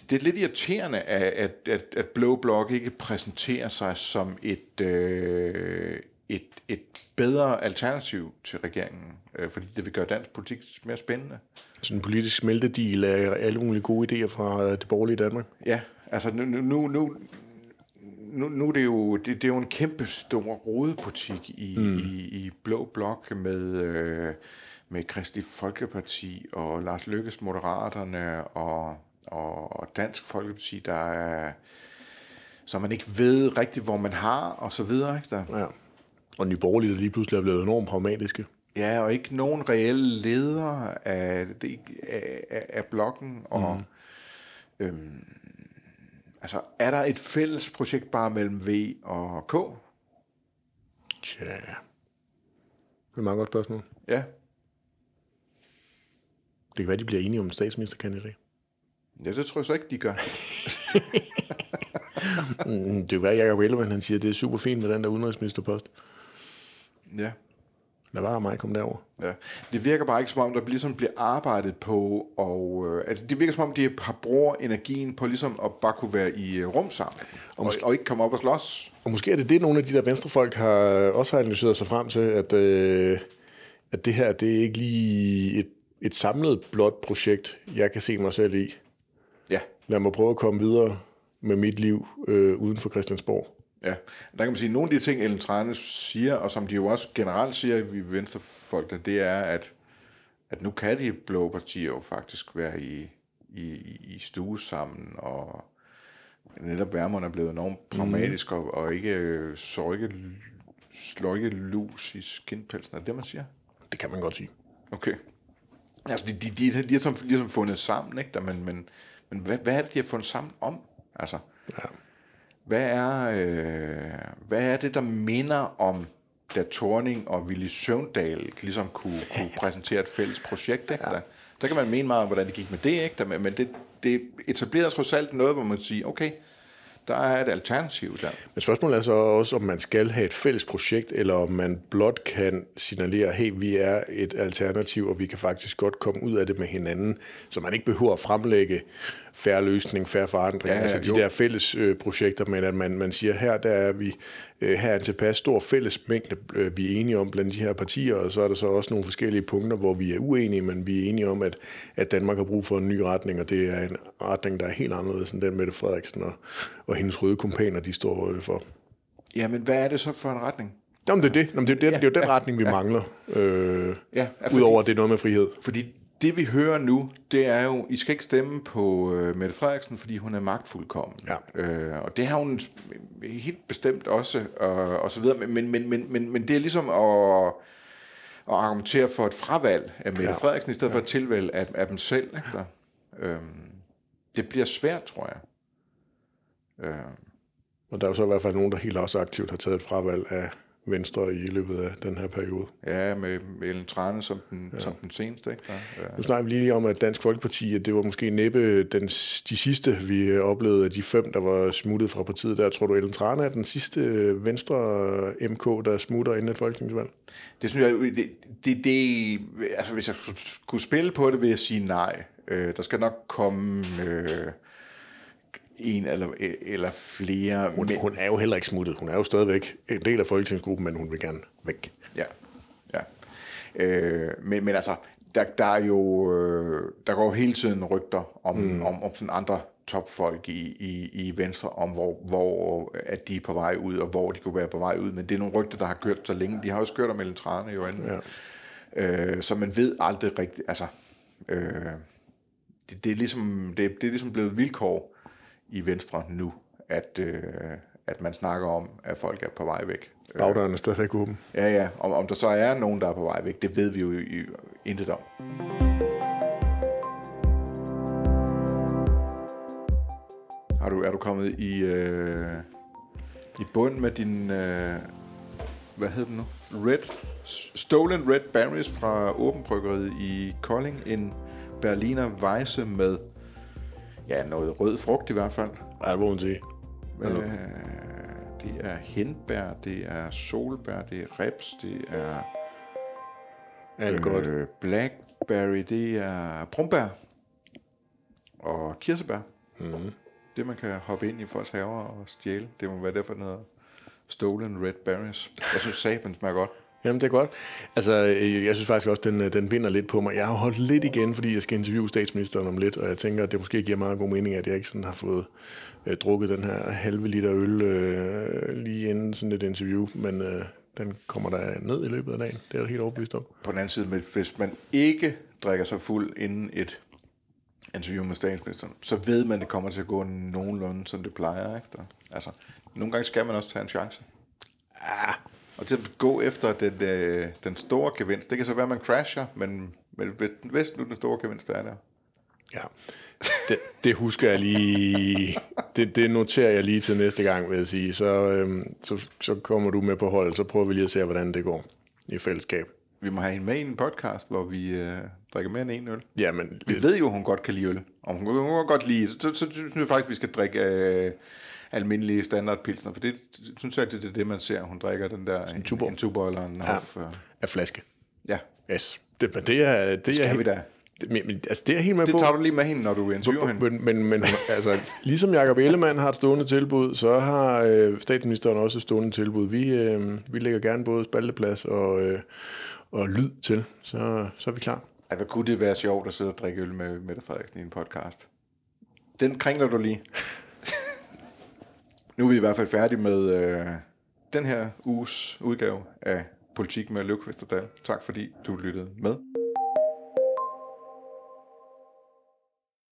det er lidt irriterende, at, at, at, at Blå Blok ikke præsenterer sig som et, øh, et, et bedre alternativ til regeringen, øh, fordi det vil gøre dansk politik mere spændende. Sådan en politisk smeltedil af alle mulige gode idéer fra det borgerlige Danmark? Ja, altså nu, nu, nu, nu, nu er det jo, det, det er jo en kæmpe stor rodebutik i, mm. i, i Blå Blok med, øh, med Kristelig Folkeparti og Lars Lykkes Moderaterne og, og Dansk Folkeparti, der er så man ikke ved rigtigt, hvor man har, og så videre. Ikke der? Ja. Og Nye Borgerlige, der lige pludselig er blevet enormt pragmatiske. Ja, og ikke nogen reelle ledere af, af, af, af blokken. Og, mm. øhm, altså, er der et fælles projekt bare mellem V og K? Tja. Det er et meget godt spørgsmål. Ja. Det kan være, de bliver enige om en statsministerkandidat. Ja, det tror jeg så ikke, de gør. Mm, det kan være, at Jacob Ellemann han siger, at det er super fint med den der udenrigsministerpost. Ja. Lad bare mig komme derover. Ja. Det virker bare ikke som om, der ligesom bliver arbejdet på, og øh, altså, det virker som om, de har brugt energien på ligesom at bare kunne være i øh, rum sammen, og, måske, og, og ikke komme op og slås. Og måske er det det, nogle af de der venstrefolk har også har analyseret sig frem til, at, øh, at det her, det er ikke lige et, et samlet blot projekt, jeg kan se mig selv i. Ja. Lad mig prøve at komme videre med mit liv øh, uden for Christiansborg. Ja, der kan man sige, at nogle af de ting, Ellen Trane siger, og som de jo også generelt siger, vi venstrefolk, det er, at, at nu kan de blå partier jo faktisk være i, i, i stue sammen, og netop værmerne er blevet enormt pragmatisk, mm. og, og ikke ikke, slår ikke lus i skinpelsen. Er det det, man siger? Det kan man godt sige. Okay. Altså, de, de, de, de, de har som, de har som fundet sammen, ikke? Men, men, men hvad, hvad er det, de har fundet sammen om? Altså, ja. Hvad, er, øh, hvad er det, der minder om, da Torning og Willy Søvndal ligesom kunne, kunne præsentere et fælles projekt? Ikke? Ja. Der, der kan man mene meget om, hvordan det gik med det, ikke? Men det, det etablerer trods alt noget, hvor man siger, okay, der er et alternativ der. Men spørgsmålet er så også, om man skal have et fælles projekt, eller om man blot kan signalere, hey, vi er et alternativ, og vi kan faktisk godt komme ud af det med hinanden, så man ikke behøver at fremlægge færre løsning, færre forandring, ja, ja, altså de jo. der fælles øh, projekter, men at man, man siger, her der er vi, øh, her er en tilpas stor fælles mængde, øh, vi er enige om blandt de her partier, og så er der så også nogle forskellige punkter, hvor vi er uenige, men vi er enige om, at, at Danmark har brug for en ny retning, og det er en retning, der er helt anderledes end den Mette Frederiksen og, og hendes røde kompaner, de står øh, for. Ja, men hvad er det så for en retning? Jamen, det er det. Jamen, det, er, det, ja, det er jo den ja, retning, vi ja. mangler. Øh, ja, Udover at det er noget med frihed. Fordi det vi hører nu, det er jo, I skal ikke stemme på øh, Mette Frederiksen, fordi hun er magtfuldkommen. Ja. Øh, og det har hun helt bestemt også, øh, og så videre. Men, men, men, men, men det er ligesom at, at argumentere for et fravalg af Mette ja. Frederiksen, i stedet ja. for et tilvalg af, af dem selv. Ikke? Øh, det bliver svært, tror jeg. Øh. Og der er jo så i hvert fald nogen, der helt også aktivt har taget et fravalg af Venstre i løbet af den her periode. Ja, med Ellen Trane som den, ja. som den seneste. Ikke? Ja, ja. Nu snakker vi lige om, at Dansk Folkeparti, at det var måske næppe den, de sidste, vi oplevede af de fem, der var smuttet fra partiet der. Tror du, Ellen Trane er den sidste Venstre MK, der smutter inden et folketingsvalg? Det synes jeg, det, det, det, altså hvis jeg skulle spille på det, vil jeg sige nej. Øh, der skal nok komme... Øh, en eller, eller flere. Hun, hun er jo heller ikke smuttet. Hun er jo stadigvæk en del af folketingsgruppen, men hun vil gerne væk. Ja, ja. Øh, men, men altså, der, der er jo, øh, der går jo hele tiden rygter om, mm. om, om sådan andre topfolk i, i, i Venstre, om hvor, hvor at de er på vej ud, og hvor de kunne være på vej ud. Men det er nogle rygter, der har kørt så længe. De har også kørt om Ellen Trane jo anden. Ja. Øh, så man ved aldrig rigtigt, altså... Øh, det, det, er ligesom, det, det er ligesom blevet vilkår i Venstre nu, at, øh, at man snakker om, at folk er på vej væk. Bagdøren er stadigvæk åben. Ja, ja. Om, om der så er nogen, der er på vej væk, det ved vi jo i, i, intet om. Har du, er du kommet i, øh, i bund med din, øh, hvad hedder det nu? Red, Stolen Red Berries fra Åben Bryggeriet i Kolding. En Berliner Weisse med, ja, noget rød frugt i hvert fald. Ja, det må man sige. Øh, det er henbær, det er solbær, det er reps, det er det er godt. øh, blackberry, det er brumbær og kirsebær. Mm. Det, man kan hoppe ind i folks haver og stjæle. Det må være derfor, den hedder Stolen Red Berries. Jeg synes, saben smager godt. Jamen, det er godt. Altså, øh, jeg synes faktisk også, den, øh, den binder lidt på mig. Jeg har holdt lidt igen, fordi jeg skal interviewe statsministeren om lidt, og jeg tænker, at det måske giver meget god mening, at jeg ikke sådan har fået øh, drukket den her halve liter øl øh, lige inden sådan et interview, men øh, den kommer der ned i løbet af dagen. Det er jeg helt overbevist om. På den anden side, hvis man ikke drikker sig fuld inden et interview med statsministeren, så ved man, at det kommer til at gå nogenlunde, som det plejer. Ikke? Der- Altså, nogle gange skal man også tage en chance. Ah, og til at gå efter den, øh, den store gevinst. Det kan så være, at man crasher, men, men hvis nu den store gevinst er der. Ja, det, det husker jeg lige. Det, det noterer jeg lige til næste gang, vil jeg sige. Så, øhm, så, så kommer du med på hold, så prøver vi lige at se, hvordan det går i fællesskab. Vi må have hende med i en podcast, hvor vi øh, drikker mere end en øl. Ja, men Vi ved jo, hun godt kan lide øl. Og hun, hun kan godt lide, så, så, synes jeg faktisk, vi skal drikke øh, almindelige standardpilsner, for det synes jeg, det er det, man ser. Hun drikker den der en Tuborg. en Tuborg eller en Hof. Øh, af flaske. ja, Yes. Det, men det er... Det, skal er, vi da. Det, men, altså, det er helt med Det på. tager du lige med hende, når du interviewer hende. Men, men, men altså, ligesom Jacob Ellemann har et stående tilbud, så har øh, statsministeren også et stående tilbud. Vi, øh, vi lægger gerne både spalteplads og, øh, og lyd til, så, så er vi klar. Ej, hvad kunne det være sjovt at sidde og drikke øl med Mette Frederiksen i en podcast? Den kringler du lige nu er vi i hvert fald færdige med øh, den her uges udgave af Politik med Løvqvist og Dahl. Tak fordi du lyttede med.